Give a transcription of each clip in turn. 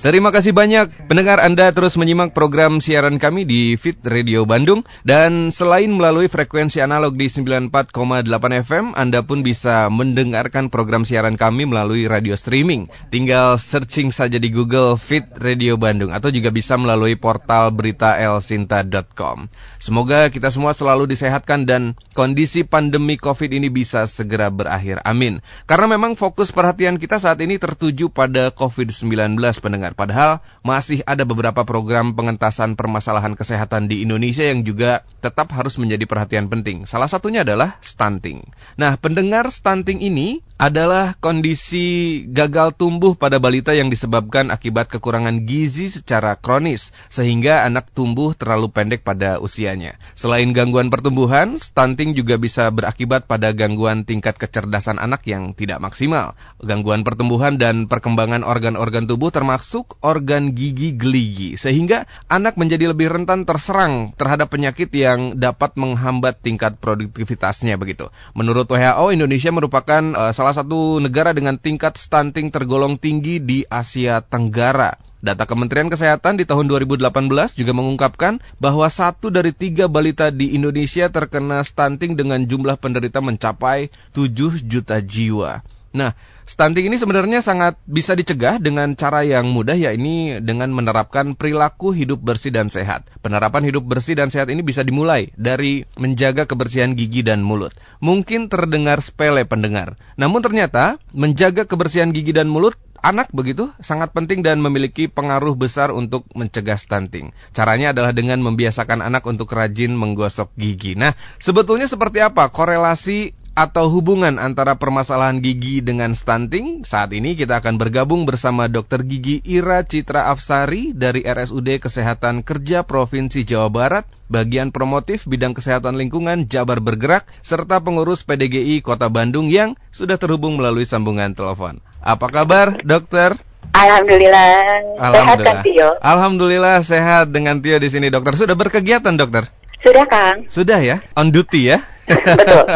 Terima kasih banyak pendengar Anda terus menyimak program siaran kami di Fit Radio Bandung dan selain melalui frekuensi analog di 94,8 FM, Anda pun bisa mendengarkan program siaran kami melalui radio streaming. Tinggal searching saja di Google Fit Radio Bandung atau juga bisa melalui portal berita elsinta.com. Semoga kita semua selalu disehatkan dan kondisi pandemi Covid ini bisa segera berakhir. Amin. Karena memang fokus perhatian kita saat ini tertuju pada COVID-19 pendengar Padahal masih ada beberapa program pengentasan permasalahan kesehatan di Indonesia yang juga tetap harus menjadi perhatian penting. Salah satunya adalah stunting. Nah, pendengar stunting ini adalah kondisi gagal tumbuh pada balita yang disebabkan akibat kekurangan gizi secara kronis, sehingga anak tumbuh terlalu pendek pada usianya. Selain gangguan pertumbuhan, stunting juga bisa berakibat pada gangguan tingkat kecerdasan anak yang tidak maksimal. Gangguan pertumbuhan dan perkembangan organ-organ tubuh termasuk organ gigi geligi, sehingga anak menjadi lebih rentan terserang terhadap penyakit yang dapat menghambat tingkat produktivitasnya begitu. Menurut WHO, Indonesia merupakan uh, salah satu negara dengan tingkat stunting tergolong tinggi di Asia Tenggara. Data Kementerian Kesehatan di tahun 2018 juga mengungkapkan bahwa satu dari tiga balita di Indonesia terkena stunting dengan jumlah penderita mencapai 7 juta jiwa. Nah, stunting ini sebenarnya sangat bisa dicegah dengan cara yang mudah yakni dengan menerapkan perilaku hidup bersih dan sehat. Penerapan hidup bersih dan sehat ini bisa dimulai dari menjaga kebersihan gigi dan mulut. Mungkin terdengar sepele pendengar, namun ternyata menjaga kebersihan gigi dan mulut anak begitu sangat penting dan memiliki pengaruh besar untuk mencegah stunting. Caranya adalah dengan membiasakan anak untuk rajin menggosok gigi. Nah, sebetulnya seperti apa korelasi atau hubungan antara permasalahan gigi dengan stunting? Saat ini kita akan bergabung bersama Dr. Gigi Ira Citra Afsari dari RSUD Kesehatan Kerja Provinsi Jawa Barat, bagian promotif bidang kesehatan lingkungan Jabar Bergerak, serta pengurus PDGI Kota Bandung yang sudah terhubung melalui sambungan telepon. Apa kabar, dokter? Alhamdulillah. Alhamdulillah. Sehat kan Tio? Alhamdulillah sehat dengan Tio di sini, dokter. Sudah berkegiatan, dokter? Sudah, Kang. Sudah ya? On duty ya? Betul.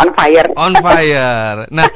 On fire. On fire. Nah,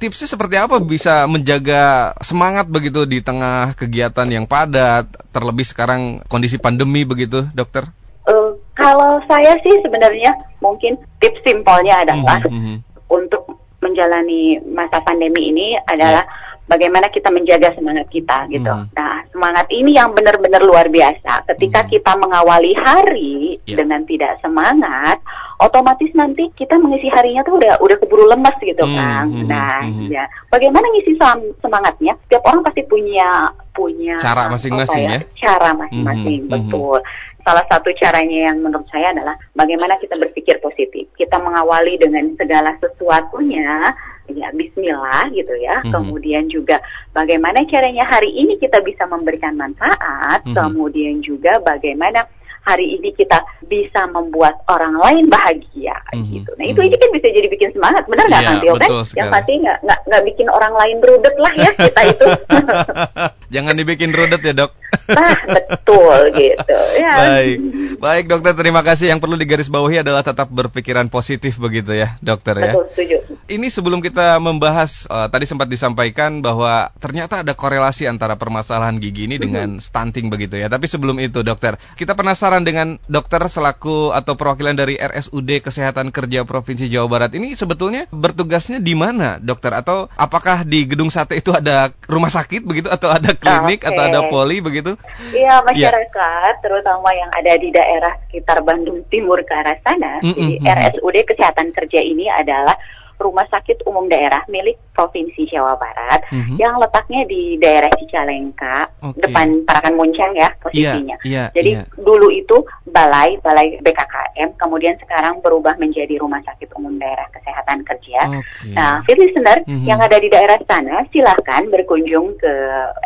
tipsnya seperti apa bisa menjaga semangat begitu di tengah kegiatan yang padat, terlebih sekarang kondisi pandemi begitu, dokter? Uh, kalau saya sih sebenarnya mungkin tips simpelnya adalah mm -hmm. untuk menjalani masa pandemi ini adalah yeah bagaimana kita menjaga semangat kita gitu. Hmm. Nah, semangat ini yang benar-benar luar biasa. Ketika hmm. kita mengawali hari yeah. dengan tidak semangat, otomatis nanti kita mengisi harinya tuh udah udah keburu lemas gitu hmm. kan. Nah, hmm. ya. Bagaimana ngisi semangatnya? Setiap orang pasti punya punya cara masing-masing ya? ya. Cara masing-masing, hmm. betul. Salah satu caranya yang menurut saya adalah bagaimana kita berpikir positif. Kita mengawali dengan segala sesuatunya ya Bismillah gitu ya. Mm-hmm. Kemudian juga bagaimana caranya hari ini kita bisa memberikan manfaat. Mm-hmm. Kemudian juga bagaimana hari ini kita bisa membuat orang lain bahagia mm-hmm. gitu. Nah itu aja kan bisa jadi bikin semangat, benar nggak yeah, nanti kan? Yang pasti nggak nggak bikin orang lain rudet lah ya kita itu. Jangan dibikin rudet ya dok. ah betul gitu. Ya. Baik, baik dokter terima kasih. Yang perlu digarisbawahi adalah tetap berpikiran positif begitu ya dokter ya. Betul setuju. Ini sebelum kita membahas uh, tadi sempat disampaikan bahwa ternyata ada korelasi antara permasalahan gigi ini mm-hmm. dengan stunting begitu ya. Tapi sebelum itu dokter kita penasaran penasaran dengan dokter selaku atau perwakilan dari RSUD Kesehatan Kerja Provinsi Jawa Barat ini sebetulnya bertugasnya di mana, dokter? Atau apakah di Gedung Sate itu ada rumah sakit begitu atau ada klinik okay. atau ada poli begitu? Iya, masyarakat ya. terutama yang ada di daerah sekitar Bandung Timur ke arah sana, mm -hmm. di RSUD Kesehatan Kerja ini adalah rumah sakit umum daerah milik Provinsi Jawa Barat mm-hmm. yang letaknya di daerah Cicalengka, okay. depan Parakan Muncang ya posisinya. Yeah, yeah, Jadi yeah. dulu itu balai balai BKKM, kemudian sekarang berubah menjadi Rumah Sakit Umum Daerah Kesehatan Kerja. Okay. Nah, fit listener mm-hmm. yang ada di daerah sana silahkan berkunjung ke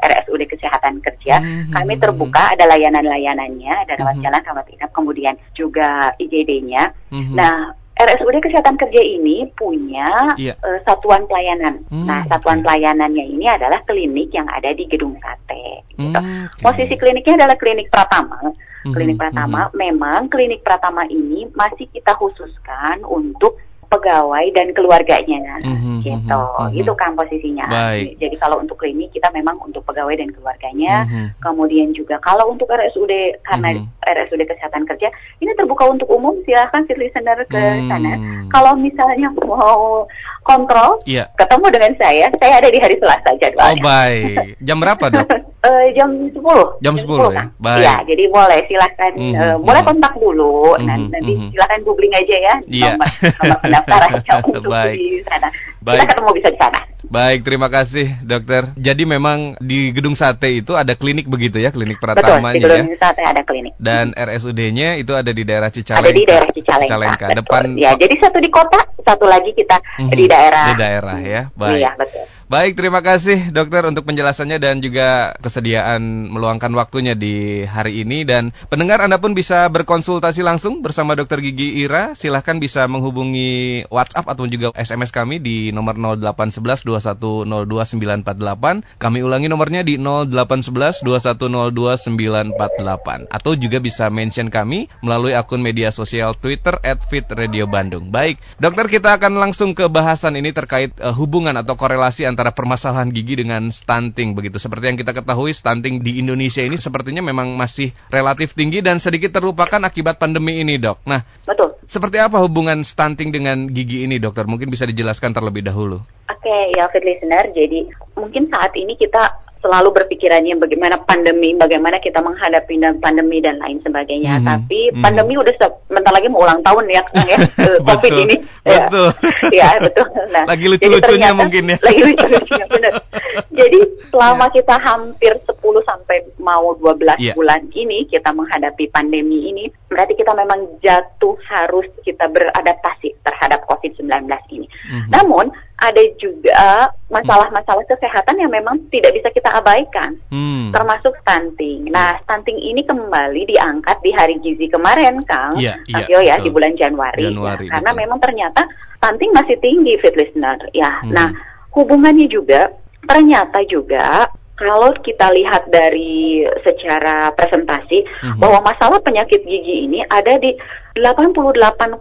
RSUD Kesehatan Kerja. Mm-hmm. Kami terbuka ada layanan-layanannya, ada rawat mm-hmm. jalan, rawat inap, kemudian juga IGD-nya. Mm-hmm. Nah, RSUD Kesehatan Kerja ini punya yeah. Iya. uh, satuan pelayanan. Hmm, nah, satuan okay. pelayanannya ini adalah klinik yang ada di Gedung Sate. Gitu. Hmm, okay. Posisi kliniknya adalah klinik Pratama. Hmm, klinik Pratama, hmm. memang klinik Pratama ini masih kita khususkan untuk pegawai dan keluarganya mm-hmm, gitu mm-hmm. itu kan posisinya Baik. jadi kalau untuk klinik kita memang untuk pegawai dan keluarganya mm-hmm. kemudian juga kalau untuk RSUD karena mm-hmm. RSUD kesehatan kerja ini terbuka untuk umum silahkan si listener ke mm-hmm. sana kalau misalnya mau kontrol yeah. ketemu dengan saya saya ada di hari Selasa jadwalnya oh baik jam berapa dok uh, jam 10 jam 10, 10 ya baik ya jadi boleh silahkan mm-hmm. uh, boleh kontak dulu mm-hmm. nanti mm-hmm. silahkan googling aja ya yeah. nomor, nomor pendaftarannya untuk Baik. di sana. Baik. Kita ketemu bisa di sana. Baik, terima kasih dokter. Jadi memang di Gedung Sate itu ada klinik begitu ya, klinik Pratamanya Betul, di Gedung ya? Sate ada klinik. Dan RSUD-nya itu ada di daerah Cicalengka. Ada di daerah Cicalengka. Cicalengka. Depan Ya, jadi satu di kota, satu lagi kita mm-hmm. di daerah. Di daerah ya. Baik. Iya, betul. Baik, terima kasih dokter untuk penjelasannya dan juga kesediaan meluangkan waktunya di hari ini. Dan pendengar Anda pun bisa berkonsultasi langsung bersama dokter Gigi Ira. Silahkan bisa menghubungi WhatsApp atau juga SMS kami di nomor 0811 2102948. Kami ulangi nomornya di 0811 2102948. Atau juga bisa mention kami melalui akun media sosial Twitter at Fit Radio Bandung. Baik, dokter kita akan langsung ke bahasan ini terkait uh, hubungan atau korelasi antara antara permasalahan gigi dengan stunting begitu. Seperti yang kita ketahui stunting di Indonesia ini sepertinya memang masih relatif tinggi dan sedikit terlupakan akibat pandemi ini, Dok. Nah, betul. Seperti apa hubungan stunting dengan gigi ini, Dokter? Mungkin bisa dijelaskan terlebih dahulu. Oke, okay, ya fit listener. Jadi, mungkin saat ini kita selalu berpikirannya bagaimana pandemi, bagaimana kita menghadapi pandemi dan lain sebagainya. Mm -hmm. Tapi mm -hmm. pandemi udah sebentar lagi mau ulang tahun ya, ya COVID ini. Betul. Ya, ya betul. Nah, lagi lucu-lucunya mungkin ya. Lagi lucu-lucunya benar. jadi selama yeah. kita hampir 10 sampai mau 12 yeah. bulan ini kita menghadapi pandemi ini, berarti kita memang jatuh harus kita beradaptasi terhadap COVID-19 ini. Mm -hmm. Namun ada juga masalah-masalah kesehatan yang memang tidak bisa kita abaikan, hmm. termasuk stunting. Nah, stunting ini kembali diangkat di Hari Gizi kemarin, Kang, yeah, yeah, ya di bulan Januari, Januari ya, karena memang ternyata stunting masih tinggi, fit listener. Ya, hmm. nah hubungannya juga ternyata juga kalau kita lihat dari secara presentasi mm-hmm. bahwa masalah penyakit gigi ini ada di 88,8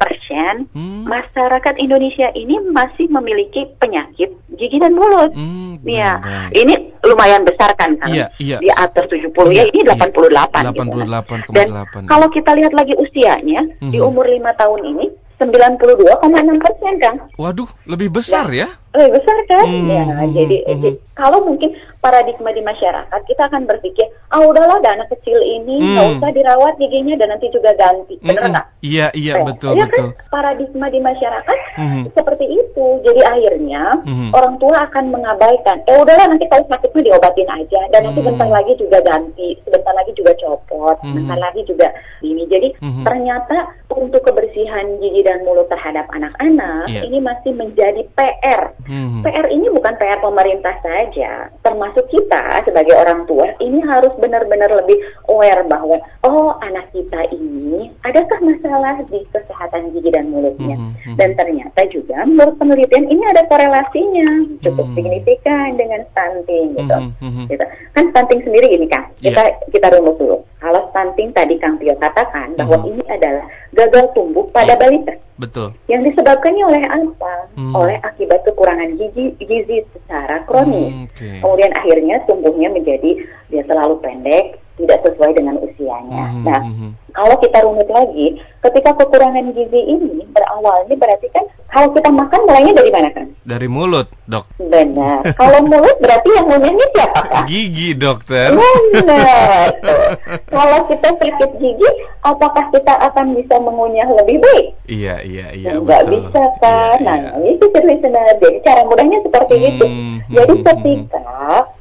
persen mm. masyarakat Indonesia ini masih memiliki penyakit gigi dan mulut. Mm, ya, ini lumayan besar kan kan? Iya, iya. Di atas 70 ya, ini 88. Iya, 88,8. Gitu. Dan kalau kita lihat lagi usianya mm-hmm. di mhm. umur lima tahun ini 92,6 persen kan? Waduh, lebih besar ya? ya? Lebih besar kan? Hmm, ya, hmm, jadi, hmm. jadi kalau mungkin paradigma di masyarakat kita akan berpikir, ah udahlah anak kecil ini nggak hmm. usah dirawat giginya dan nanti juga ganti, benar nggak? Hmm. Iya iya betul ya betul. Kan paradigma di masyarakat hmm. seperti itu, jadi akhirnya hmm. orang tua akan mengabaikan, eh udahlah nanti kalau sakitnya diobatin aja dan nanti hmm. bentar lagi juga ganti, sebentar lagi juga copot, hmm. bentar lagi juga ini. Jadi hmm. ternyata untuk kebersihan gigi dan mulut terhadap anak-anak yeah. ini masih menjadi PR. Hmm. PR ini bukan PR pemerintah saja, termasuk kita sebagai orang tua ini harus benar-benar lebih aware bahwa oh anak kita ini adakah masalah di kesehatan gigi dan mulutnya. Hmm. Hmm. Dan ternyata juga menurut penelitian ini ada korelasinya cukup hmm. signifikan dengan stunting gitu. Hmm. Hmm. gitu. Kan stunting sendiri ini kan. Kita yeah. kita rumus dulu. Kalau stunting tadi Kang Tio katakan bahwa hmm. ini adalah gagal tumbuh pada yeah. balita. Betul. Yang disebabkannya oleh apa? Hmm. Oleh akibat kekurangan gizi gizi secara kronis. Hmm, okay. Kemudian akhirnya tumbuhnya menjadi dia selalu pendek, tidak sesuai dengan usianya. Hmm, nah, hmm, hmm. kalau kita runut lagi, ketika kekurangan gizi ini berawal ini berarti kan kalau kita makan mulainya dari mana kan? Dari mulut, dok. Benar. kalau mulut berarti yang ngunyahnya siapa kan? Gigi, dokter. Benar. kalau kita sakit gigi, apakah kita akan bisa mengunyah lebih baik? Iya, iya, iya. Enggak bisa kan? Iya, nah, iya. itu sebenarnya. Jadi cara mudahnya seperti hmm, itu. Jadi hmm, ketika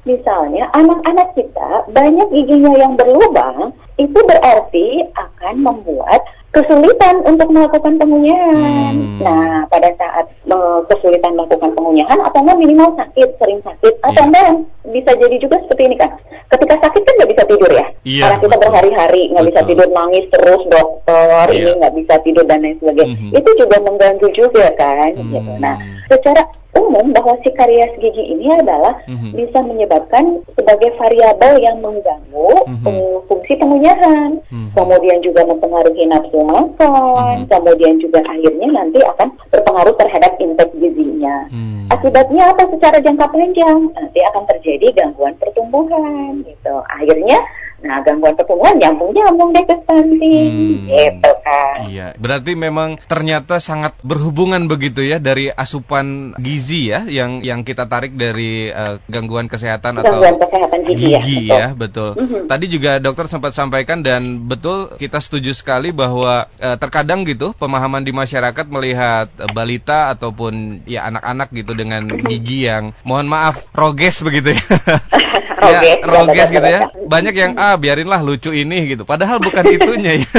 misalnya anak-anak kita banyak giginya yang berlubang, itu berarti akan membuat kesulitan untuk melakukan pengunyahan. Hmm. Nah, pada saat uh, kesulitan melakukan pengunyahan atau enggak minimal sakit, sering sakit, atau yeah. enggak bisa jadi juga seperti ini kan. Ketika sakit kan nggak bisa tidur ya, yeah, karena kita berhari-hari nggak bisa tidur nangis terus dokter, yeah. ini nggak bisa tidur dan lain sebagainya. Mm -hmm. Itu juga mengganggu juga kan. Mm. Gitu. Nah, secara umum bahwa si karies gigi ini adalah mm-hmm. bisa menyebabkan sebagai variabel yang mengganggu mm-hmm. fungsi pengunyahan, mm-hmm. kemudian juga mempengaruhi nafsu makan, mm-hmm. kemudian juga akhirnya nanti akan berpengaruh terhadap intake gizinya. Mm-hmm. Akibatnya apa secara jangka panjang? Nanti akan terjadi gangguan pertumbuhan gitu. Akhirnya Nah, gangguan pertumbuhan nyambung-nyambung deh ke stunting, hmm, gitu kan. Iya, berarti memang ternyata sangat berhubungan begitu ya dari asupan gizi ya yang yang kita tarik dari uh, gangguan kesehatan atau gangguan kesehatan gigi, ya, gigi ya, betul. Ya, betul. Mm-hmm. Tadi juga dokter sempat sampaikan dan betul kita setuju sekali bahwa uh, terkadang gitu pemahaman di masyarakat melihat uh, balita ataupun ya anak-anak gitu dengan mm-hmm. gigi yang mohon maaf roges begitu ya. roges, ya, roges gitu ya. Banyak yang ah biarinlah lucu ini gitu. Padahal bukan itunya ya.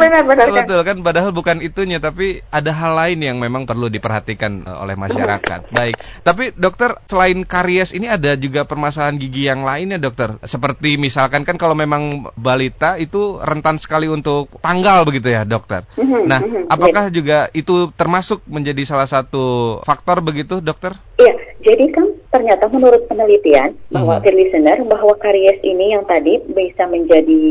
benar benar Betul kan padahal bukan itunya tapi ada hal lain yang memang perlu diperhatikan eh, oleh masyarakat. Baik. Tapi dokter selain karies ini ada juga permasalahan gigi yang lainnya dokter. Seperti misalkan kan kalau memang balita itu rentan sekali untuk tanggal begitu ya dokter. Mhm, nah, mhm, apakah juga itu termasuk menjadi salah satu faktor begitu dokter? Iya, jadi kan ternyata menurut penelitian bahwa mm -hmm. listener bahwa karies ini yang tadi bisa menjadi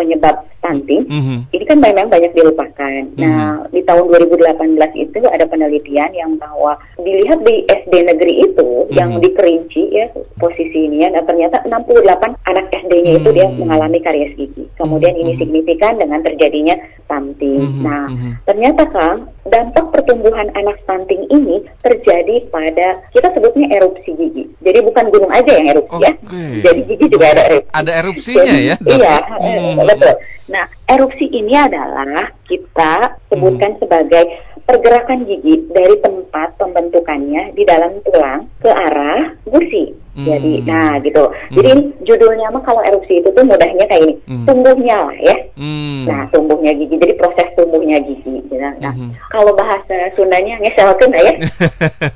penyebab stunting, -hmm. ini kan memang banyak dilupakan. -hmm. Nah, di tahun 2018 itu ada penelitian yang bahwa dilihat di SD negeri itu -hmm. yang di Kerinci ya posisi ini ya, nah, ternyata 68 anak SD-nya -hmm. itu dia mengalami karies gigi. Kemudian -hmm. ini signifikan dengan terjadinya stunting. -hmm. Nah, -hmm. ternyata Kang, dampak pertumbuhan anak stunting ini terjadi pada kita sebutnya erupsi gigi. Jadi bukan gunung aja yang erupsi okay. ya. Jadi gigi juga ada erupsi. Ada erupsinya ya? Iya, hmm. betul. Nah, erupsi ini adalah kita sebutkan hmm. sebagai pergerakan gigi dari tempat pembentukannya di dalam tulang ke arah gusi. Hmm. Jadi, nah gitu. Hmm. Jadi judulnya mah kalau erupsi itu tuh mudahnya kayak ini, hmm. tumbuhnya lah ya. Hmm. Nah, tumbuhnya gigi. Jadi proses tumbuhnya gigi. Gitu. Nah, hmm. kalau bahasa Sundanya ngeselkan ya.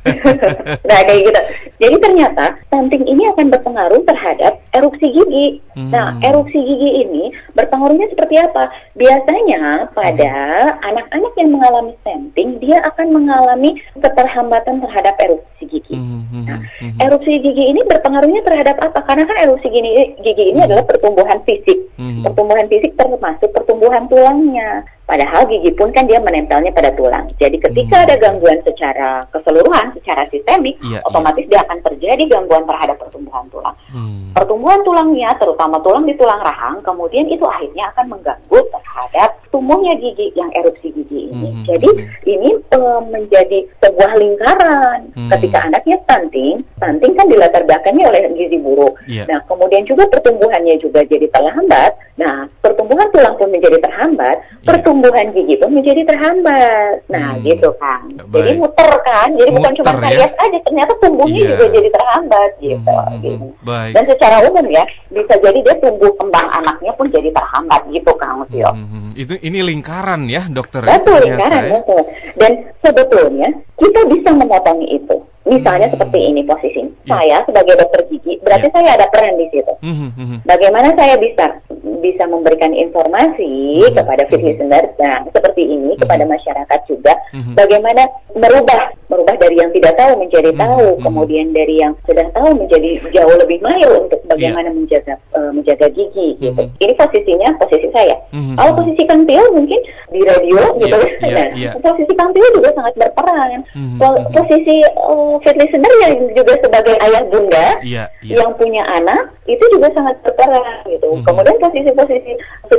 nah, kayak gitu. Jadi ternyata stunting ini akan berpengaruh terhadap erupsi gigi. Hmm. Nah, erupsi gigi ini berpengaruhnya seperti apa? Biasanya pada hmm. anak-anak yang mengalami stunting, dia akan mengalami keterhambatan terhadap erupsi gigi. Hmm. hmm nah, hmm. erupsi gigi ini berpengaruhnya terhadap apa? Karena kan erupsi gigi, gigi ini hmm. adalah pertumbuhan fisik. Hmm. Pertumbuhan fisik termasuk pertumbuhan tulangnya. Padahal gigi pun kan dia menempelnya pada tulang. Jadi ketika hmm. ada gangguan secara keseluruhan, secara sistemik, ya, otomatis ya. dia akan terjadi gangguan terhadap pertumbuhan tulang. Hmm. Pertumbuhan tulangnya, terutama tulang di tulang rahang, kemudian itu akhirnya akan mengganggu terhadap tumbuhnya gigi yang erupsi gigi ini. Hmm. Jadi ini e, menjadi sebuah lingkaran. Hmm. Ketika anaknya stunting, stunting kan dilatar belakangi oleh gizi buruk. Yeah. Nah, kemudian juga pertumbuhannya juga jadi terlambat. Nah, pertumbuhan tulang pun menjadi terhambat. Yeah pertumbuhan gigi itu menjadi terhambat. Nah, hmm. gitu kan. Baik. Jadi muter kan. Jadi muter, bukan cuma ya? karies aja, ternyata tumbuhnya yeah. juga jadi terhambat gitu. Hmm. gitu. Baik. Dan secara umum ya, bisa jadi dia tumbuh kembang anaknya pun jadi terhambat gitu Kang Musio. Hmm, hmm. Itu ini lingkaran ya, dokter. Betul, lingkaran, ya? betul. Dan sebetulnya kita bisa memotongi itu. Misalnya hmm. seperti ini posisi. Yeah. Saya sebagai dokter gigi, berarti yeah. saya ada peran di situ. Hmm. hmm Bagaimana saya bisa bisa memberikan informasi hmm. kepada fit hmm. listeners nah seperti ini hmm. kepada masyarakat juga hmm. bagaimana merubah merubah dari yang tidak tahu menjadi hmm. tahu hmm. kemudian dari yang sudah tahu menjadi jauh lebih mahir untuk bagaimana yeah. menjaga uh, menjaga gigi hmm. gitu ini posisinya posisi saya hmm. kalau posisi Kang Tio mungkin di radio yeah. gitu yeah. nah yeah. posisi Kang Tio juga sangat berperan hmm. posisi uh, fit listener yang juga sebagai ayah bunda yeah. Yeah. yang punya anak itu juga sangat berperan gitu hmm. kemudian posisi posisi-posisi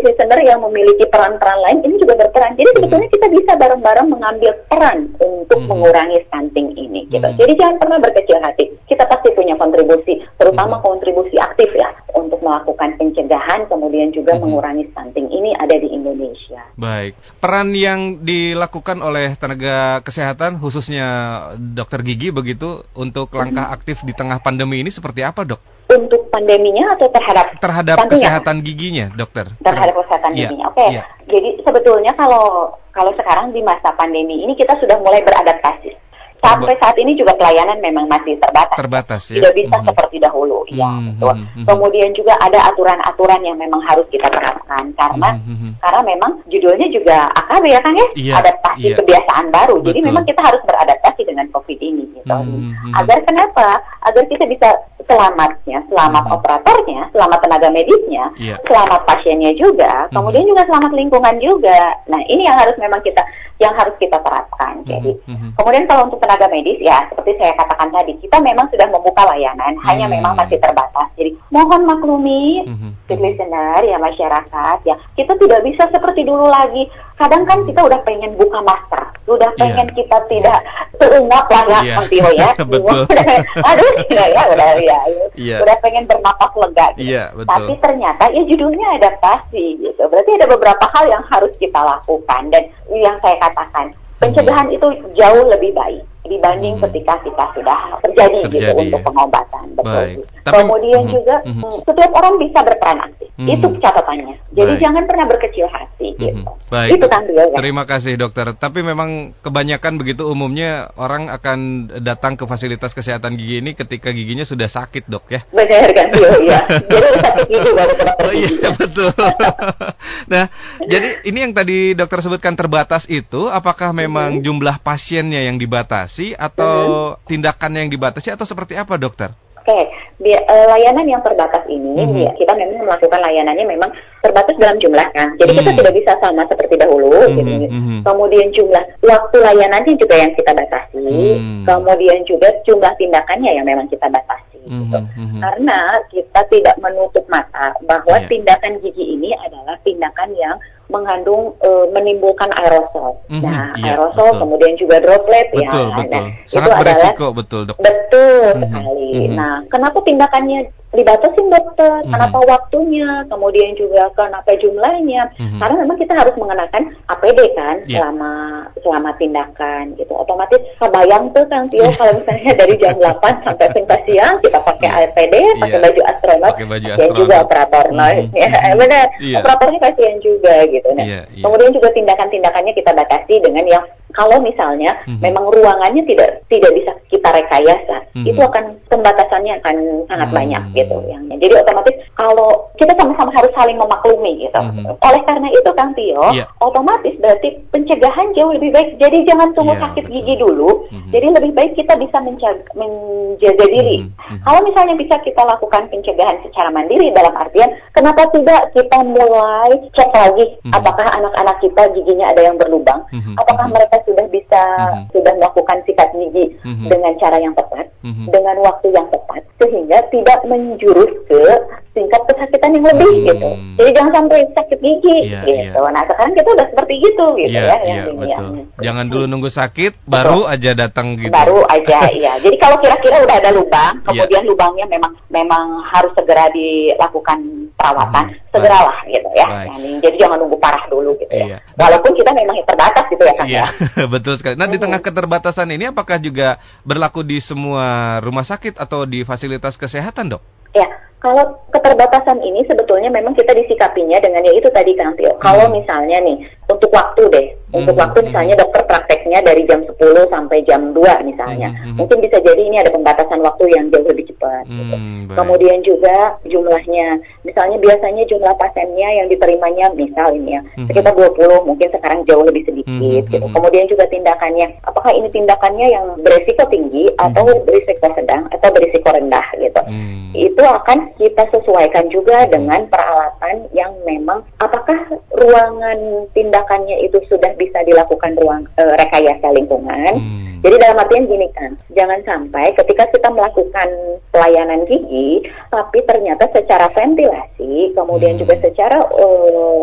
listener yang memiliki peran-peran lain ini juga berperan. Jadi sebetulnya kita bisa bareng-bareng mengambil peran untuk hmm. mengurangi stunting ini. Gitu. Hmm. Jadi jangan pernah berkecil hati. Kita pasti punya kontribusi, terutama hmm. kontribusi aktif ya melakukan pencegahan, kemudian juga hmm. mengurangi stunting ini ada di Indonesia. Baik, peran yang dilakukan oleh tenaga kesehatan khususnya dokter gigi begitu untuk langkah hmm. aktif di tengah pandemi ini seperti apa dok? untuk pandeminya atau terhadap terhadap kesehatan giginya, dokter? Terhadap kesehatan yeah. giginya. Oke. Okay. Yeah. Jadi sebetulnya kalau kalau sekarang di masa pandemi ini kita sudah mulai beradaptasi. Sampai saat ini juga pelayanan memang masih terbatas. Terbatas ya. Tidak bisa hmm. seperti dahulu. Hmm. Ya, betul. Hmm. Kemudian juga ada aturan-aturan yang memang harus kita terapkan karena hmm. karena memang judulnya juga AKB ya kan ya, iya, adaptasi iya. kebiasaan baru. Betul. Jadi memang kita harus beradaptasi dengan COVID ini gitu. Hmm. Agar kenapa? Agar kita bisa selamatnya, selamat hmm. operatornya, selamat tenaga medisnya, yeah. selamat pasiennya juga, hmm. kemudian juga selamat lingkungan juga. Nah, ini yang harus memang kita yang harus kita terapkan. Jadi, hmm. kemudian kalau untuk tenaga medis ya seperti saya katakan tadi, kita memang sudah membuka layanan, hmm. hanya memang masih terbatas. Jadi, mohon maklumi, hmm. listener ya masyarakat ya, kita tidak bisa seperti dulu lagi. Kadang kan kita udah pengen buka masker, udah iya. pengen yeah. kita tidak terungap lah ya, yeah. ya. Betul. Aduh, ya, ya udah ya yeah. udah pengen bernapas lega gitu. Yeah, betul. Tapi ternyata ya judulnya adaptasi gitu. Berarti ada beberapa hal yang harus kita lakukan dan yang saya katakan pencegahan hmm. itu jauh lebih baik dibanding hmm. ketika kita sudah terjadi, gitu terjadi gitu untuk pengobatan. Betul. Baik. Tapi, Kemudian mm, juga mm, setiap orang bisa berperan aktif. Mm, itu catatannya. Jadi baik. jangan pernah berkecil hati mm, gitu. Baik. Itu kan dia. Ya. Terima kasih dokter. Tapi memang kebanyakan begitu umumnya orang akan datang ke fasilitas kesehatan gigi ini ketika giginya sudah sakit, Dok ya. Benar kan, iya. Jadi sakit gigi baru Oh iya, betul. nah, jadi ini yang tadi dokter sebutkan terbatas itu apakah memang mm. jumlah pasiennya yang dibatasi atau mm. tindakan yang dibatasi atau seperti apa, dokter? Oke, okay. uh, layanan yang terbatas ini mm -hmm. kita memang melakukan layanannya memang terbatas dalam jumlah kan. Jadi mm -hmm. kita tidak bisa sama seperti dahulu mm -hmm. gitu. Mm -hmm. Kemudian jumlah waktu layanannya juga yang kita batasi. Mm -hmm. Kemudian juga jumlah tindakannya yang memang kita batasi mm -hmm. gitu. Karena kita tidak menutup mata bahwa yeah. tindakan gigi ini adalah tindakan yang mengandung e, menimbulkan aerosol. Mm -hmm, nah, iya, aerosol betul. kemudian juga droplet betul, ya. Betul. Nah, Sangat itu beresiko adalah, betul, Dok. Betul mm -hmm, sekali. Mm -hmm. Nah, kenapa tindakannya dibatasin dokter, mm-hmm. kenapa waktunya, kemudian juga kenapa jumlahnya. Mm-hmm. Karena memang kita harus mengenakan APD kan yeah. selama selama tindakan gitu. Otomatis kebayang tuh Kang Tio kalau misalnya dari jam 8 sampai sampai siang kita pakai. APD, pakai yeah. baju astronot, pakai baju astronot. juga operator. Mm-hmm. ya, benar. Yeah. Operatornya kasihan juga gitu. Nah, yeah, yeah. kemudian juga tindakan-tindakannya kita batasi dengan yang kalau misalnya mm-hmm. memang ruangannya tidak tidak bisa kita rekayasa, mm-hmm. itu akan pembatasannya akan sangat mm-hmm. banyak gitu yang jadi otomatis kalau kita sama-sama harus saling memaklumi gitu. Mm-hmm. Oleh karena itu Kang Tio, yeah. otomatis berarti pencegahan jauh lebih baik. Jadi jangan tunggu yeah, sakit betul. gigi dulu. Mm-hmm. Jadi lebih baik kita bisa menjaga, menjaga diri. Mm-hmm. Kalau misalnya bisa kita lakukan pencegahan secara mandiri dalam artian kenapa tidak kita mulai cek lagi mm-hmm. apakah anak-anak kita giginya ada yang berlubang, mm-hmm. apakah mm-hmm. mereka sudah bisa mm-hmm. sudah melakukan sikat gigi mm-hmm. dengan cara yang tepat, mm-hmm. dengan waktu yang tepat sehingga tidak menjurus ke tingkat kesakitan yang lebih hmm. gitu. Jadi jangan sampai sakit gigi yeah, gitu. Yeah. Nah sekarang kita udah seperti gitu gitu yeah, ya. Yang yeah, betul. Yang, jangan dulu nunggu sakit, baru betul. aja datang gitu. Baru aja, iya. Jadi kalau kira-kira udah ada lubang, iya. kemudian yeah. lubangnya memang memang harus segera dilakukan perawatan, hmm. segeralah Baik. gitu ya. Jadi jangan nunggu parah dulu gitu ya. Iya. Walaupun kita memang terbatas gitu ya kan yeah. ya. betul sekali. Nah di tengah keterbatasan ini apakah juga berlaku di semua rumah sakit atau di fasilitas kesehatan dok? Ya, kalau keterbatasan ini sebetulnya memang kita disikapinya dengan ya itu tadi Kang Tio. Hmm. Kalau misalnya nih untuk waktu deh, untuk hmm. waktu misalnya dokter prakteknya dari jam 10 sampai jam 2 misalnya. Hmm. hmm. Mungkin bisa jadi ini ada pembatasan waktu yang jauh lebih cepat. Hmm, gitu. Kemudian juga jumlahnya, misalnya biasanya jumlah pasiennya yang diterimanya misal ini ya hmm. sekitar 20, mungkin sekarang jauh lebih sedikit hmm. gitu. Hmm. Kemudian juga tindakannya, apakah ini tindakannya yang berisiko tinggi atau hmm. berisiko sedang atau berisiko rendah gitu. Hmm. Itu akan kita sesuaikan juga dengan peralatan yang memang apakah ruangan tindakannya itu sudah bisa dilakukan ruang e, rekayasa lingkungan. Hmm. Jadi dalam artian gini kan, jangan sampai ketika kita melakukan pelayanan gigi, tapi ternyata secara ventilasi, kemudian hmm. juga secara e,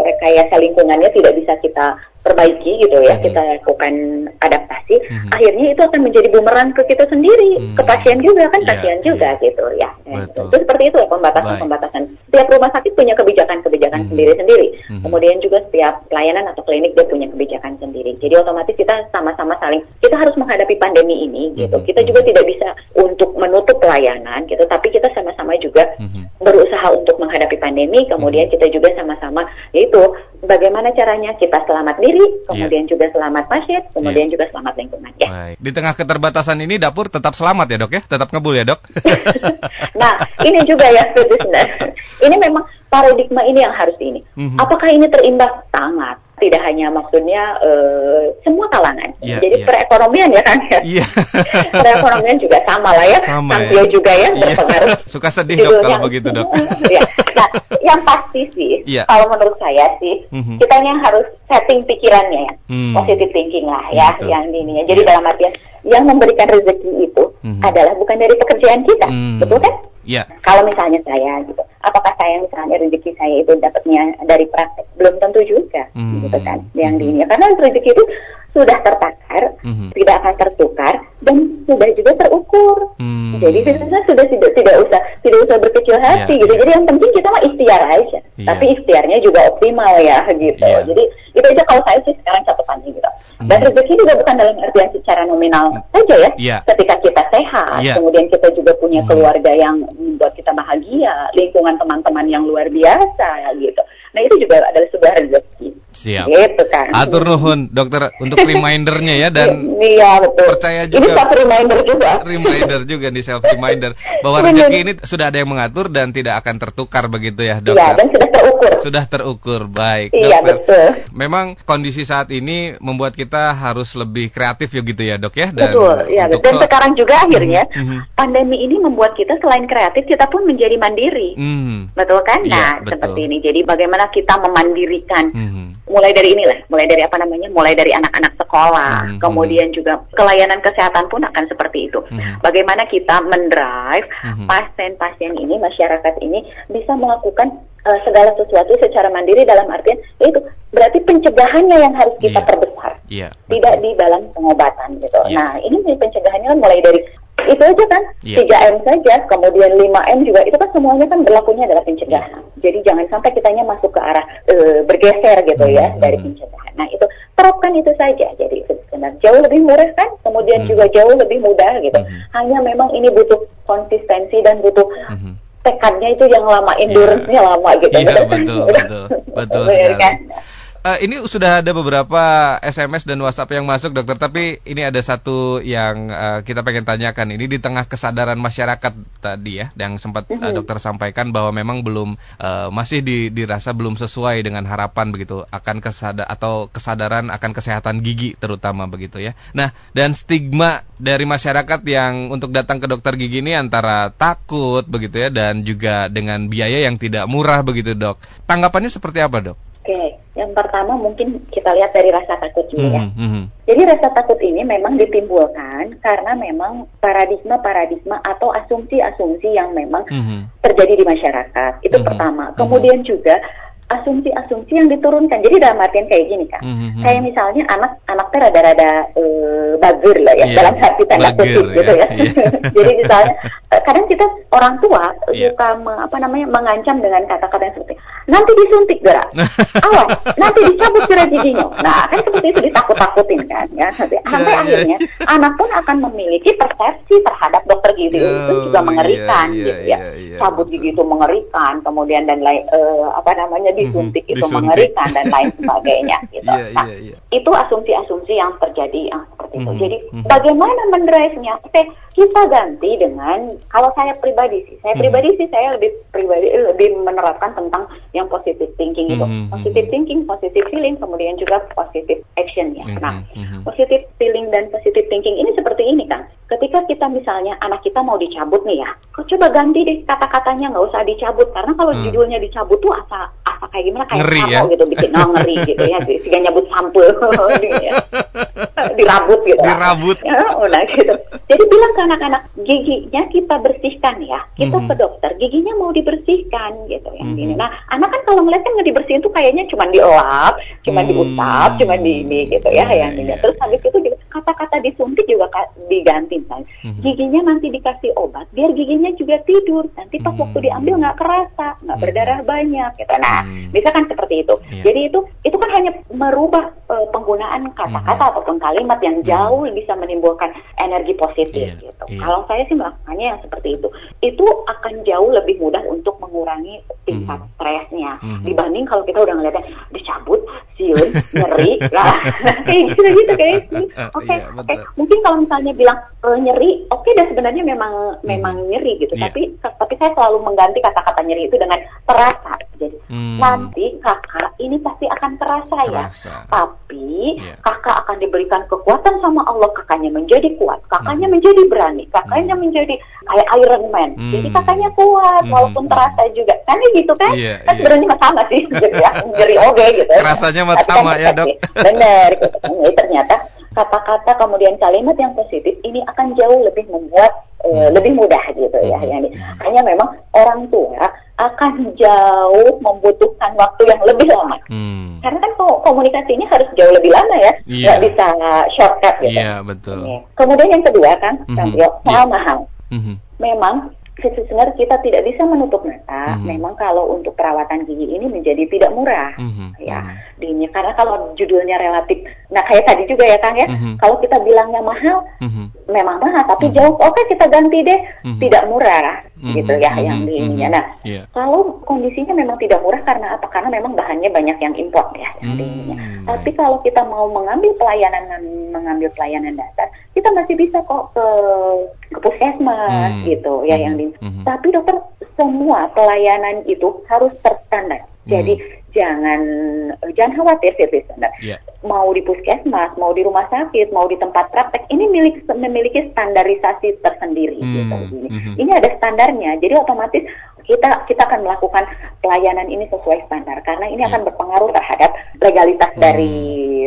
rekayasa lingkungannya tidak bisa kita perbaiki gitu ya, hmm. kita lakukan adaptasi, hmm. akhirnya itu akan menjadi bumerang ke kita sendiri, hmm. ke pasien juga kan, yeah, kasihan yeah. juga gitu ya. Betul. Itu seperti itu ya pembatasan-pembatasan. Setiap rumah sakit punya kebijakan-kebijakan hmm. sendiri-sendiri. Hmm. Kemudian juga setiap pelayanan atau klinik dia punya kebijakan sendiri. Jadi otomatis kita sama-sama saling, kita harus menghadapi pandemi ini gitu. Hmm. Kita juga tidak bisa untuk menutup pelayanan gitu, tapi kita sama-sama juga hmm. berusaha untuk menghadapi pandemi. Kemudian hmm. kita juga sama-sama yaitu bagaimana caranya kita selamat diri, kemudian yeah. juga selamat pasien, kemudian yeah. juga selamat lingkungan ya. Baik. Di tengah keterbatasan ini dapur tetap selamat ya dok ya, tetap ngebul ya dok. nah ini juga ya Ini memang paradigma ini yang harus ini. Mm -hmm. Apakah ini terimbas? Sangat tidak hanya maksudnya uh, semua kalangan. Yeah, Jadi yeah. perekonomian ya kan ya. Yeah. perekonomian juga sama lah ya. Sama ya. juga ya yeah. berpengaruh. Suka sedih dok kalau yang, begitu dok. ya. Nah, yang pasti sih, yeah. kalau menurut saya sih, mm-hmm. kita ini harus setting pikirannya ya, mm. positive thinking lah ya, yeah, yang ini ya. Jadi yeah. dalam artian yang memberikan rezeki itu mm-hmm. adalah bukan dari pekerjaan kita, mm. betul kan? Yeah. Kalau misalnya saya gitu, apakah saya misalnya rezeki saya itu dapatnya dari praktek? Belum tentu juga, mm. gitu kan? Yang mm. ini, karena rezeki itu sudah tertakar, mm-hmm. tidak akan tertukar dan sudah juga terukur. Mm. Jadi sebenarnya sudah tidak tidak usah tidak usah berkecil hati yeah, gitu. Yeah. Jadi yang penting kita mah ikhtiar aja. Yeah. Tapi ikhtiarnya juga optimal ya gitu. Yeah. Jadi itu aja kalau saya sih sekarang catatannya gitu. Mm. Dan rezeki juga bukan dalam artian secara nominal mm. saja ya. Yeah. Ketika kita sehat, yeah. kemudian kita juga punya mm. keluarga yang membuat kita bahagia, lingkungan teman-teman yang luar biasa gitu. Nah itu juga adalah sebuah rezeki. Siap. Gitu kan. Atur nuhun dokter untuk remindernya ya dan iya, betul. percaya juga. Ini self reminder juga. Reminder juga nih self reminder bahwa rezeki ini sudah ada yang mengatur dan tidak akan tertukar begitu ya dokter. Iya dan sudah terukur. Sudah terukur baik. Iya dokter. betul. Memang kondisi saat ini membuat kita harus lebih kreatif ya gitu ya dok ya. Dan betul. Ya dan sekarang juga akhirnya mm -hmm. pandemi ini membuat kita selain kreatif kita pun menjadi mandiri. Mm. Betul kan? Iya, nah ya, seperti ini. Jadi bagaimana kita memandirikan. Mm -hmm mulai dari inilah, mulai dari apa namanya, mulai dari anak-anak sekolah, hmm, kemudian juga pelayanan kesehatan pun akan seperti itu. Hmm. Bagaimana kita mendrive hmm. pasien-pasien ini, masyarakat ini bisa melakukan uh, segala sesuatu secara mandiri dalam artian itu berarti pencegahannya yang harus kita yeah. perbesar, yeah, tidak di dalam pengobatan gitu. Yeah. Nah ini pencegahannya kan mulai dari itu aja kan yeah. 3M saja kemudian 5M juga itu kan semuanya kan berlakunya adalah pencegahan yeah. jadi jangan sampai kitanya masuk ke arah uh, bergeser gitu ya mm -hmm. dari pencegahan nah itu terapkan itu saja jadi benar jauh lebih murah kan kemudian mm -hmm. juga jauh lebih mudah gitu mm -hmm. hanya memang ini butuh konsistensi dan butuh mm -hmm. Tekadnya itu yang lama iya. endurance-nya yeah. lama gitu yeah, betul betul betul, betul sekali. Kan? Uh, ini sudah ada beberapa SMS dan WhatsApp yang masuk, dokter. Tapi ini ada satu yang uh, kita pengen tanyakan. Ini di tengah kesadaran masyarakat tadi ya, yang sempat uh, dokter sampaikan bahwa memang belum uh, masih di, dirasa belum sesuai dengan harapan begitu akan kesada atau kesadaran akan kesehatan gigi terutama begitu ya. Nah, dan stigma dari masyarakat yang untuk datang ke dokter gigi ini antara takut begitu ya dan juga dengan biaya yang tidak murah begitu dok. Tanggapannya seperti apa dok? Oke, yang pertama mungkin kita lihat dari rasa takut dulu ya. Mm -hmm. Jadi rasa takut ini memang ditimbulkan karena memang paradigma-paradigma atau asumsi-asumsi yang memang mm -hmm. terjadi di masyarakat. Itu mm -hmm. pertama. Mhm. Kemudian mm -hmm. juga asumsi-asumsi yang diturunkan. Jadi dalam artian kayak gini kan. Mm-hmm. Kayak misalnya anak anak teh rada-rada uh, bager lah ya yeah. dalam arti tanda kutip gitu ya. Yeah. Jadi misalnya eh, kadang kita orang tua yeah. suka me, apa namanya mengancam dengan kata-kata yang seperti nanti disuntik gerak, awas nanti dicabut gerak giginya. Nah kan seperti itu ditakut-takutin kan ya. Sampai, yeah, sampai yeah. akhirnya anak pun akan memiliki persepsi terhadap dokter gigi oh, itu juga mengerikan yeah, yeah, gitu ya. Yeah, yeah, Cabut gigi itu mengerikan, kemudian dan lain uh, apa namanya disuntik mm-hmm. itu disuntik. mengerikan dan lain sebagainya gitu. yeah, nah, yeah, yeah. itu asumsi-asumsi yang terjadi yang seperti mm-hmm. itu. Jadi mm-hmm. bagaimana mendrive-nya? Oke, kita ganti dengan kalau saya pribadi sih, saya mm-hmm. pribadi sih saya lebih pribadi lebih menerapkan tentang yang positive thinking itu. Mm-hmm. Positive thinking, positive feeling, kemudian juga positive action ya. Mm-hmm. Nah, mm-hmm. positive feeling dan positive thinking ini seperti ini kan. Ketika kita misalnya anak kita mau dicabut nih ya, coba ganti deh kata-katanya nggak usah dicabut karena kalau mm. judulnya dicabut tuh asa asa kayak gimana kayak ngeri, ya? gitu bikin oh, ngeri gitu ya sehingga nyabut sampul dirabut gitu dirabut ya, nah gitu jadi bilang ke anak-anak giginya kita bersihkan ya kita mm -hmm. ke dokter giginya mau dibersihkan gitu yang mm -hmm. gini nah anak kan kalau ngeliat kan nggak dibersihin tuh kayaknya cuma dielap cuma mm -hmm. diusap cuma di ini gitu ya yeah, yang yeah. terus habis itu kata-kata disuntik juga diganti misalnya. Mm-hmm. Giginya nanti dikasih obat biar giginya juga tidur. Nanti pas mm-hmm. waktu diambil nggak kerasa, nggak berdarah banyak gitu. Nah, mm-hmm. bisa kan seperti itu. Yeah. Jadi itu itu kan hanya merubah uh, penggunaan kata-kata mm-hmm. ataupun kalimat yang mm-hmm. jauh bisa menimbulkan energi positif yeah. gitu. Yeah. Kalau saya sih melakukannya yang seperti itu. Itu akan jauh lebih mudah untuk mengurangi tingkat mm-hmm. stresnya mm-hmm. dibanding kalau kita udah ngeliatnya dicabut, siun, nyeri, lah kayak gitu gitu kayak gitu. Oke, okay, iya, oke. Okay. Mungkin kalau misalnya bilang e, nyeri, oke okay, dan sebenarnya memang hmm. memang nyeri gitu. Yeah. Tapi tapi saya selalu mengganti kata-kata nyeri itu dengan terasa. Jadi hmm. Nanti kakak ini pasti akan terasa, ya. terasa. ya. Tapi yeah. kakak akan diberikan kekuatan sama Allah. Kakaknya menjadi kuat, kakaknya hmm. menjadi berani, kakaknya hmm. menjadi kayak Iron Man. Hmm. Jadi kakaknya kuat hmm. walaupun terasa juga. Kan gitu kan? Yeah, kan yeah. sebenarnya sama sih ya. Nyeri oke okay, gitu. Rasanya kan sama ya, Dok. Benar gitu. Jadi ternyata kata-kata kemudian kalimat yang positif ini akan jauh lebih membuat uh, lebih mudah gitu ya hmm. Yani. Hanya memang orang tua akan jauh membutuhkan waktu yang lebih lama. Hmm. Karena kan komunikasinya harus jauh lebih lama ya, yeah. nggak bisa shortcut gitu. Iya yeah, betul. Kemudian yang kedua kan, mm -hmm. soal yeah. mahal. Mm -hmm. Memang sebenarnya kita tidak bisa menutup mata. Mm-hmm. Memang kalau untuk perawatan gigi ini menjadi tidak murah, mm-hmm. ya. Mm-hmm. karena kalau judulnya relatif, nah kayak tadi juga ya Kang ya, mm-hmm. kalau kita bilangnya mahal, mm-hmm. memang mahal, tapi mm-hmm. jauh, oke okay, kita ganti deh, mm-hmm. tidak murah, mm-hmm. gitu ya mm-hmm. yang di ininya. Nah, yeah. kalau kondisinya memang tidak murah karena apa? Karena memang bahannya banyak yang import ya yang mm-hmm. Tapi kalau kita mau mengambil pelayanan mengambil pelayanan dasar, kita masih bisa kok ke ke puskesmas hmm. gitu ya hmm. yang di hmm. tapi dokter semua pelayanan itu harus terstandar hmm. jadi jangan jangan khawatir sih listener yeah. mau di puskesmas mau di rumah sakit mau di tempat praktek ini milik memiliki standarisasi tersendiri hmm. gitu ini hmm. ini ada standarnya jadi otomatis kita kita akan melakukan pelayanan ini sesuai standar karena ini yeah. akan berpengaruh terhadap legalitas hmm. dari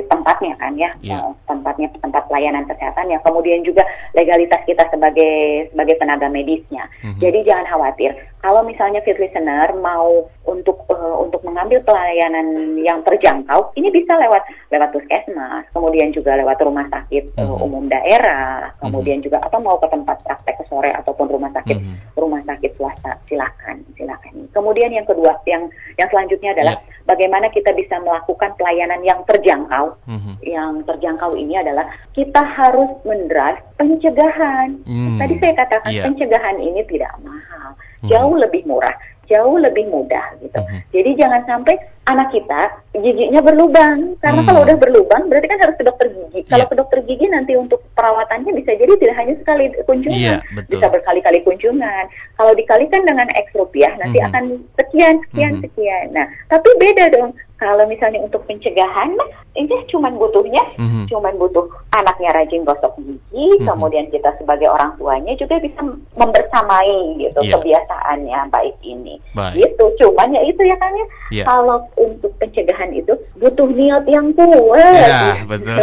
tempatnya kan ya yeah. tempatnya tempat pelayanan kesehatan ya kemudian juga legalitas kita sebagai sebagai tenaga medisnya mm-hmm. jadi jangan khawatir kalau misalnya fit listener mau untuk uh, untuk mengambil pelayanan yang terjangkau ini bisa lewat lewat puskesmas kemudian juga lewat rumah sakit mm-hmm. uh, umum daerah kemudian mm-hmm. juga atau mau ke tempat praktek sore ataupun rumah sakit mm-hmm. rumah sakit swasta silakan silakan kemudian yang kedua yang yang selanjutnya adalah yeah. bagaimana kita bisa melakukan pelayanan yang terjangkau mm-hmm. yang terjangkau ini adalah kita harus mendrive pencegahan. Mm. Tadi saya katakan yeah. pencegahan ini tidak mahal, mm. jauh lebih murah, jauh lebih mudah gitu. Mm-hmm. Jadi jangan sampai anak kita giginya berlubang karena mm. kalau udah berlubang berarti kan harus ke dokter gigi. Yeah. Kalau ke dokter gigi nanti untuk perawatannya bisa jadi tidak hanya sekali kunjungan, yeah, bisa berkali-kali kunjungan. Kalau dikalikan dengan X rupiah nanti mm-hmm. akan sekian, sekian, mm-hmm. sekian. Nah, tapi beda dong kalau misalnya untuk pencegahan, ini cuma butuhnya, mm-hmm. cuma butuh anaknya rajin gosok gigi, mm-hmm. kemudian kita sebagai orang tuanya juga bisa membersamai gitu yeah. kebiasaannya baik ini. Baik. Gitu, cuman ya itu ya kan ya. Yeah. Kalau untuk pencegahan itu butuh niat yang kuat. Ya, gitu. betul.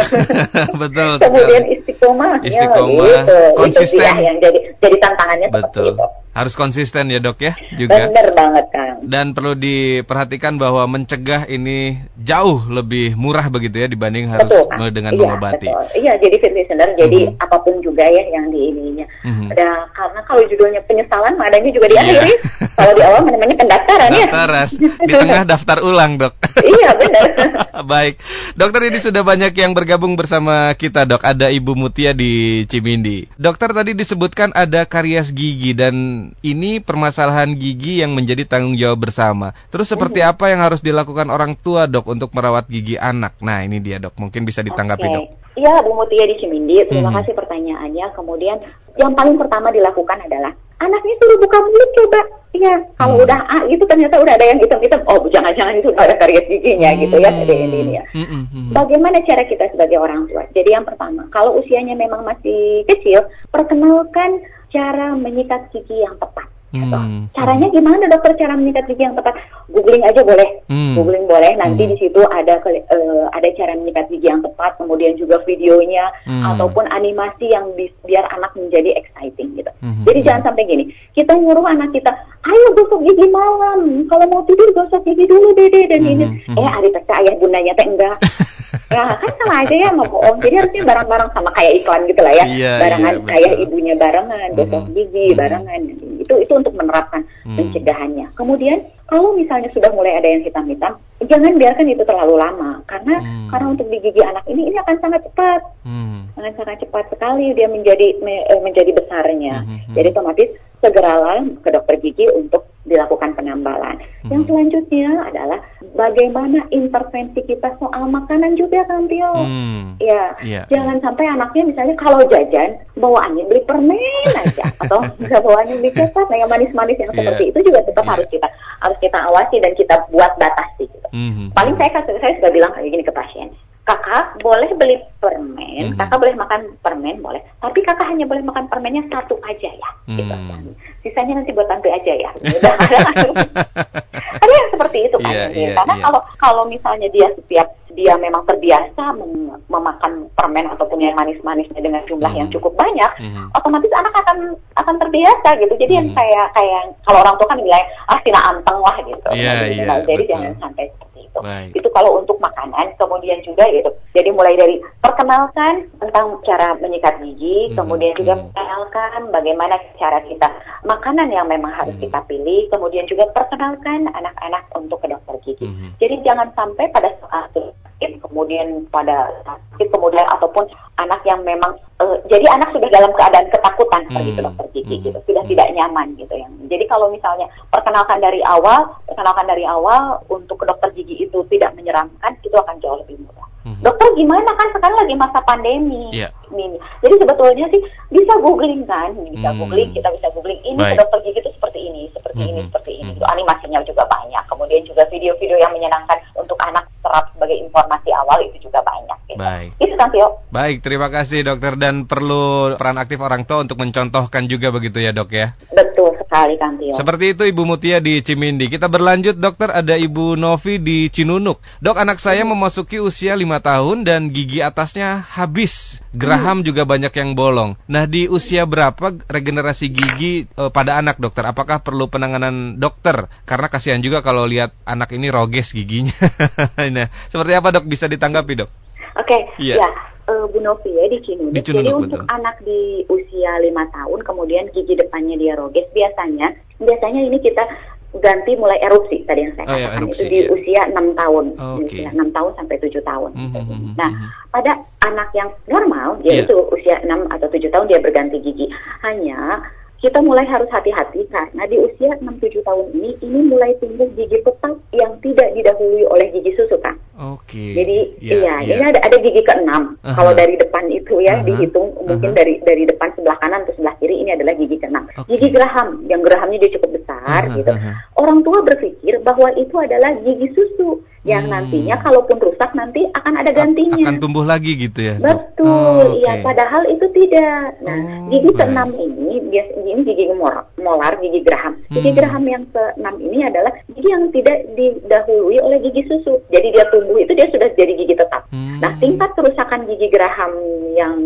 betul. Kemudian istiqomah, istiqomah, gitu. konsisten. Itu yang jadi jadi tantangannya betul. itu. Harus konsisten ya dok ya juga. Benar banget Kang. Dan perlu diperhatikan bahwa mencegah ini jauh lebih murah begitu ya dibanding harus betul, dengan iya, mengobati. Betul. Iya jadi fit listener jadi mm -hmm. apa pun juga ya yang di ininya. Mm -hmm. Ada karena kalau judulnya penyesalan adanya juga di akhir. Iya. kalau di awal namanya pendaftaran ya. Pendaftaran. Di tengah daftar ulang dok. iya benar. Baik dokter ini sudah banyak yang bergabung bersama kita dok. Ada Ibu Mutia di Cimindi. Dokter tadi disebutkan ada karies gigi dan ini permasalahan gigi yang menjadi tanggung jawab bersama. Terus seperti hmm. apa yang harus dilakukan orang tua dok untuk merawat gigi anak? Nah ini dia dok, mungkin bisa ditanggapi okay. dok. Iya Bu Mutia di Cimindi, terima hmm. kasih pertanyaannya. Kemudian yang paling pertama dilakukan adalah anaknya suruh buka mulut coba. Iya, kalau hmm. udah A itu ternyata udah ada yang hitam-hitam. Oh, jangan-jangan itu ada karies giginya hmm. gitu ya, ada ini ya. Hmm, hmm, hmm. Bagaimana cara kita sebagai orang tua? Jadi yang pertama, kalau usianya memang masih kecil, perkenalkan cara menyikat gigi yang tepat. Hmm. Caranya gimana dokter cara menyikat gigi yang tepat? Googling aja boleh, hmm. googling boleh. Nanti hmm. di situ ada uh, ada cara menyikat gigi yang tepat, kemudian juga videonya hmm. ataupun animasi yang bi biar anak menjadi exciting gitu. Hmm. Jadi hmm. jangan sampai gini, kita nyuruh anak kita, ayo gosok gigi malam, kalau mau tidur gosok gigi dulu dede dan hmm. ini. Hmm. Eh, ada ayah bundanya teh enggak. Nah kan sama aja ya mau bohong. Jadi harusnya barang-barang sama kayak iklan gitu lah ya. Iya, barengan iya, kayak ibunya barengan, gosok Mhm. gigi Mhm. barengan. Itu itu untuk menerapkan Hmm. pencegahannya. Kemudian kalau misalnya sudah mulai ada yang hitam-hitam, jangan biarkan itu terlalu lama karena Hmm. karena untuk di gigi anak ini ini akan sangat cepat. Hmm. Akan sangat cepat sekali dia menjadi me- eh, menjadi besarnya. Mhm. Jadi otomatis segeralah ke dokter gigi untuk dilakukan penambalan. Yang Mhm. selanjutnya adalah bagaimana intervensi kita soal makanan juga kan Tio. Hmm. Ya, Iya, jangan sampai anaknya misalnya kalau jajan bawaannya beli permen aja atau nggak bawaannya beli coklat, nah yang manis-manis yang Iya. seperti itu juga tetap Iya. harus kita harus kita awasi dan kita buat batasi. Gitu. Mhm. Paling saya kasih saya sudah bilang kayak gini ke pasien, kakak boleh beli permen, Mhm. kakak boleh makan permen boleh, tapi kakak hanya boleh makan permennya satu aja ya. Gitu. Hmm. Sisanya nanti buat tante aja ya. Udah. Ada yang seperti itu kan, Iya, Jadi, iya, karena iya. kalau kalau misalnya dia setiap dia memang terbiasa mem- memakan permen ataupun yang manis-manisnya dengan jumlah Mhm. yang cukup banyak, Mhm. otomatis anak akan akan terbiasa gitu. Jadi yang Mhm. kayak kayak kalau orang tua kan bilang ah sina anteng lah gitu. Iya, Nah, iya, nah, jadi betul. jangan sampai seperti itu. Baik. Itu kalau untuk makanan, kemudian juga gitu. Jadi mulai dari perkenalkan tentang cara menyikat gigi, Mhm, kemudian juga mhm. perkenalkan bagaimana cara kita makanan yang memang harus Mhm. kita pilih, kemudian juga perkenalkan anak-anak untuk ke dokter gigi. Mhm. Jadi jangan sampai pada saat sakit, kemudian pada sakit, kemudian ataupun anak yang memang eh, jadi anak sudah dalam keadaan ketakutan ke Hmm. dokter gigi Hmm. gitu, sudah Hmm. tidak nyaman gitu ya. Jadi kalau misalnya perkenalkan dari awal, perkenalkan dari awal untuk ke dokter gigi itu tidak menyeramkan, itu akan jauh lebih mudah. Mhm. Dokter gimana kan sekarang lagi masa pandemi. Iya. Ini. Jadi sebetulnya sih bisa googling kan, bisa Hmm. googling, kita bisa googling ini Baik. dokter gigi itu seperti ini, seperti ini, Mhm. seperti ini. Mhm. Itu animasinya juga banyak. Kemudian juga video-video yang menyenangkan untuk anak serap sebagai informasi awal itu juga banyak. Gitu. Baik. Itu kan Tio. Baik, terima kasih dokter dan perlu peran aktif orang tua untuk mencontohkan juga begitu ya dok ya. Betul sekali kan Tio. Seperti itu Ibu Mutia di Cimindi. Kita berlanjut dokter ada Ibu Novi di Cinunuk. Dok anak saya memasuki usia 5 tahun dan gigi atasnya habis. Geraham juga banyak yang bolong. Nah di usia berapa regenerasi gigi eh, pada anak dokter? Apakah perlu penanganan dokter? Karena kasihan juga kalau lihat anak ini roges giginya. nah seperti apa dok bisa ditanggapi dok? Oke, Iya. ya eh, Bu Novi ya di Cinunuk. Di Jadi untuk betul. anak di usia lima tahun kemudian gigi depannya dia roges biasanya biasanya ini kita ganti mulai erupsi tadi yang saya Oh, ya, katakan erupsi, itu di iya. usia enam tahun, di Oke. usia enam tahun sampai tujuh tahun. Mhm, mhm, Nah, mhm. pada anak yang normal yaitu usia 6 atau 7 tahun dia berganti gigi. Hanya kita mulai harus hati-hati karena di usia 6-7 tahun ini ini mulai tumbuh gigi tetap yang tidak didahului oleh gigi susu kan. Oke. Jadi Ya, iya, ya. ini ada ada gigi keenam. Aha. Kalau dari depan itu ya Aha. dihitung mungkin Aha. dari dari depan sebelah kanan atau sebelah kiri ini adalah gigi keenam. Oke. Gigi geraham, yang gerahamnya dia cukup besar Aha, gitu. aha. Orang tua berpikir bahwa itu adalah gigi susu yang Hmm. nantinya kalaupun rusak nanti akan ada gantinya. Akan tumbuh lagi gitu ya. Betul, Oh, iya. oke. Padahal itu tidak. Nah, Oh, gigi keenam ini bias ini gigi molar, molar gigi geraham. Gigi Hmm. geraham yang keenam ini adalah gigi yang tidak didahului oleh gigi susu. Jadi dia tumbuh itu dia sudah jadi gigi tetap. Hmm. Nah, tingkat kerusakan gigi geraham yang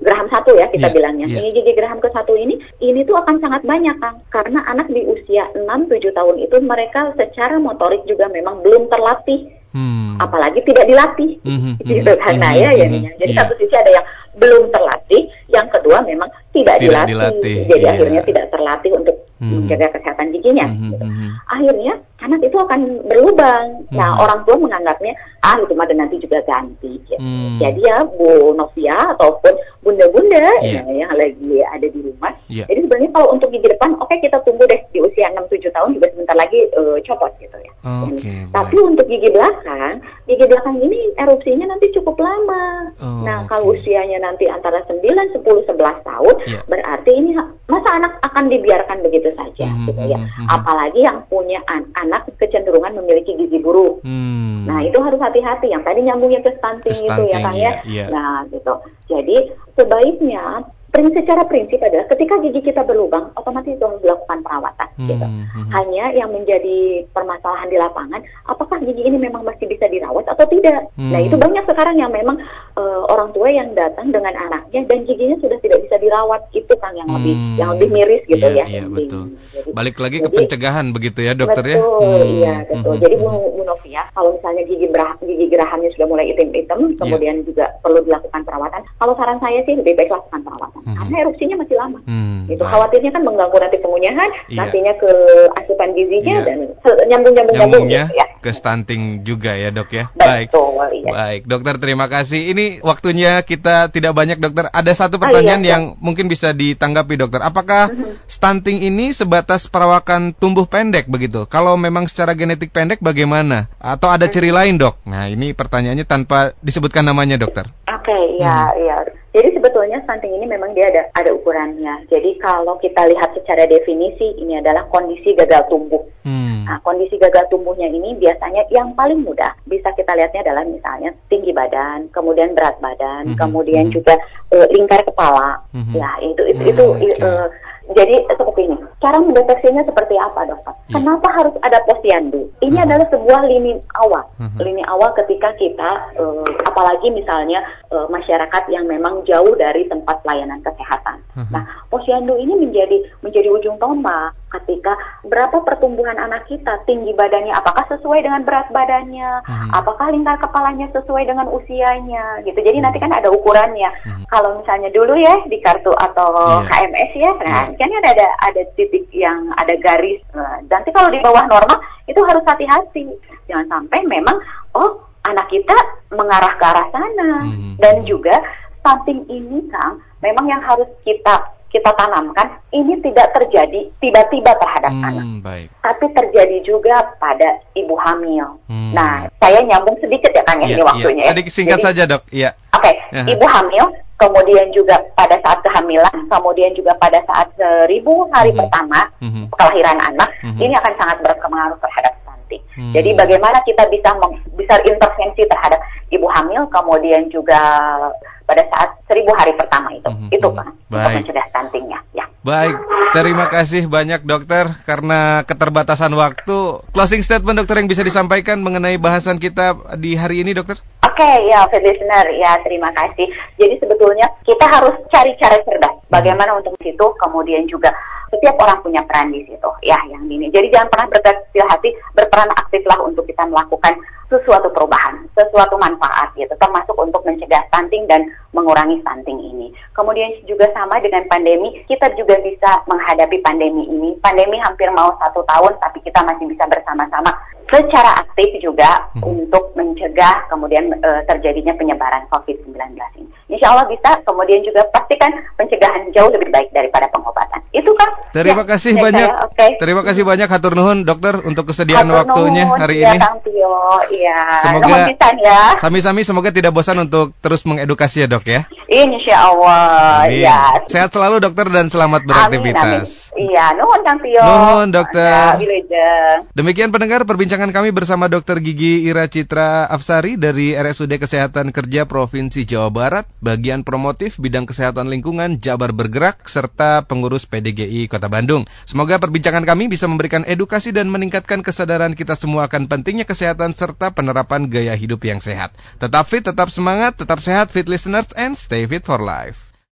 geraham satu ya kita Iya, bilangnya. iya. Ini gigi geraham ke satu ini, ini tuh akan sangat banyak kan. Karena anak di usia 6-7 tahun itu mereka secara motorik juga memang belum terlatih Hmm. apalagi tidak dilatih Mhm, gitu mhm, kan nah mhm, ya ya mhm, Nia. jadi iya. satu sisi ada yang belum terlatih yang kedua memang tidak, Tidak dilatih. dilatih, jadi iya. akhirnya tidak terlatih untuk Mhm. menjaga kesehatan giginya Mhm, gitu. mhm. akhirnya anak itu akan berlubang nah Mhm. orang tua menganggapnya ah itu mah nanti juga ganti gitu. Hmm. jadi ya Bu Novia ataupun bunda-bunda Iya. ya, yang lagi ada di rumah Iya. jadi sebenarnya kalau untuk gigi depan oke kita tunggu deh di usia 6-7 tahun juga sebentar lagi eh, copot gitu ya Oke, tapi baik. untuk gigi belakang, gigi belakang ini erupsinya nanti cukup lama. Oh, nah, oke. kalau usianya nanti antara 9, 10, 11 tahun, Iya. berarti ini masa anak akan dibiarkan begitu saja Mhm, gitu ya. mhm, mhm. Apalagi yang punya an- anak kecenderungan memiliki gigi buruk. Hmm. Nah, itu harus hati-hati. Yang tadi nyambungnya ke stunting, Ke itu ya stunting, kan ya. iya. Nah, gitu. Jadi, sebaiknya prin- secara prinsip adalah ketika gigi kita berlubang, otomatis itu harus dilakukan perawatan gitu. Hmm, hmm. Hanya yang menjadi permasalahan di lapangan, apakah gigi ini memang masih bisa dirawat atau tidak? Hmm. Nah itu banyak sekarang yang memang uh, orang tua yang datang dengan anaknya dan giginya sudah tidak bisa dirawat itu kan yang lebih hmm, yang lebih miris gitu iya, ya. Iya, betul. Jadi, Balik lagi jadi, ke pencegahan begitu ya dokter betul, ya. Betul, hmm, iya betul. Hmm, jadi Bu, Bu Novia, kalau misalnya gigi berah, gigi gerahamnya sudah mulai item-item, iya. kemudian yeah. juga perlu dilakukan perawatan. Kalau saran saya sih lebih baik lakukan perawatan hmm. karena erupsinya masih lama. Hmm, itu khawatirnya kan mengganggu nanti pengunyahan, yeah. nantinya ke asupan gizinya yeah. dan nyambung-nyambung ya. ya. Ke stunting juga ya dok ya. Baik. Iya. Baik dokter terima kasih. Ini waktunya kita tidak banyak dokter. Ada satu pertanyaan oh, iya, yang iya. mungkin bisa ditanggapi dokter. Apakah mm-hmm. stunting ini sebatas perawakan tumbuh pendek begitu? Kalau memang secara genetik pendek bagaimana? Atau ada ciri lain dok? Nah ini pertanyaannya tanpa disebutkan namanya dokter. Oke, okay, ya, hmm. ya. Jadi sebetulnya stunting ini memang dia ada ada ukurannya. Jadi kalau kita lihat secara definisi ini adalah kondisi gagal tumbuh. Hmm. Nah, kondisi gagal tumbuhnya ini biasanya yang paling mudah bisa kita lihatnya adalah misalnya tinggi badan, kemudian berat badan, hmm. kemudian hmm. juga uh, lingkar kepala. Hmm. Ya, itu itu hmm, itu okay. uh, jadi seperti ini. Cara mendeteksinya seperti apa, dokter? Yeah. Kenapa harus ada posyandu? Ini uh adalah sebuah lini awal. Uh-huh. Lini awal ketika kita, uh, apalagi misalnya uh, masyarakat yang memang jauh dari tempat pelayanan kesehatan. Uh-huh. Nah, posyandu ini menjadi menjadi ujung tombak ketika berapa pertumbuhan anak kita, tinggi badannya, apakah sesuai dengan berat badannya, uh-huh. apakah lingkar kepalanya sesuai dengan usianya, gitu. Jadi uh-huh. nanti kan ada ukurannya. Uh-huh. Kalau misalnya dulu ya di kartu atau yeah. KMS ya, nah kan ada ada ada titik yang ada garis. Nah, nanti kalau di bawah normal itu harus hati-hati. Jangan sampai memang oh anak kita mengarah ke arah sana. Hmm. Dan juga samping ini Kang, memang yang harus kita kita tanamkan ini tidak terjadi tiba-tiba terhadap hmm, anak, baik. tapi terjadi juga pada ibu hamil. Hmm. Nah, saya nyambung sedikit ya Kang ya, ya ini waktunya. Ya. Sedikit singkat Jadi, saja dok. Iya. Oke, okay. uh -huh. ibu hamil kemudian juga pada saat kehamilan, kemudian juga pada saat seribu hari mm -hmm. pertama mm -hmm. kelahiran anak, mm -hmm. ini akan sangat berpengaruh terhadap Mm -hmm. Jadi bagaimana kita bisa bisa intervensi terhadap ibu hamil, kemudian juga pada saat seribu hari pertama itu, mm -hmm. itu kan untuk mencegah stuntingnya. Ya. Baik, terima kasih banyak dokter karena keterbatasan waktu. Closing statement dokter yang bisa disampaikan mengenai bahasan kita di hari ini dokter? Oke, okay, ya, listener, ya terima kasih. Jadi sebetulnya kita harus cari cara cerdas. Hmm. Bagaimana untuk situ, kemudian juga setiap orang punya peran di situ, ya yang ini. Jadi jangan pernah berkecil hati, berperan aktiflah untuk kita melakukan sesuatu perubahan, sesuatu manfaat gitu, termasuk untuk mencegah stunting dan mengurangi stunting ini. Kemudian juga sama dengan pandemi, kita juga bisa menghadapi pandemi ini. Pandemi hampir mau satu tahun, tapi kita masih bisa bersama-sama secara aktif juga hmm. untuk mencegah kemudian e, terjadinya penyebaran COVID-19 ini. Insya Allah bisa, kemudian juga pastikan pencegahan jauh lebih baik daripada pengobatan. Itu kan? Terima ya, kasih banyak. Saya, okay. Terima kasih banyak Hatur Nuhun dokter untuk kesediaan Hatur waktunya nuhun, hari ya, ini. Tio. Ya. Semoga ya. Sami-sami semoga tidak bosan untuk terus mengedukasi ya dok ya. Insya Allah. Amin. Ya. Sehat selalu dokter dan selamat beraktivitas. Amin, amin. Iya, nuhun Kang Tio. Nuhun dokter. Demikian pendengar perbincangan kami bersama Dokter Gigi Ira Citra Afsari dari RSUD Kesehatan Kerja Provinsi Jawa Barat, bagian promotif bidang kesehatan lingkungan Jabar Bergerak serta pengurus PDGI Kota Bandung. Semoga perbincangan kami bisa memberikan edukasi dan meningkatkan kesadaran kita semua akan pentingnya kesehatan serta penerapan gaya hidup yang sehat. Tetap fit, tetap semangat, tetap sehat, fit listeners and stay fit for life.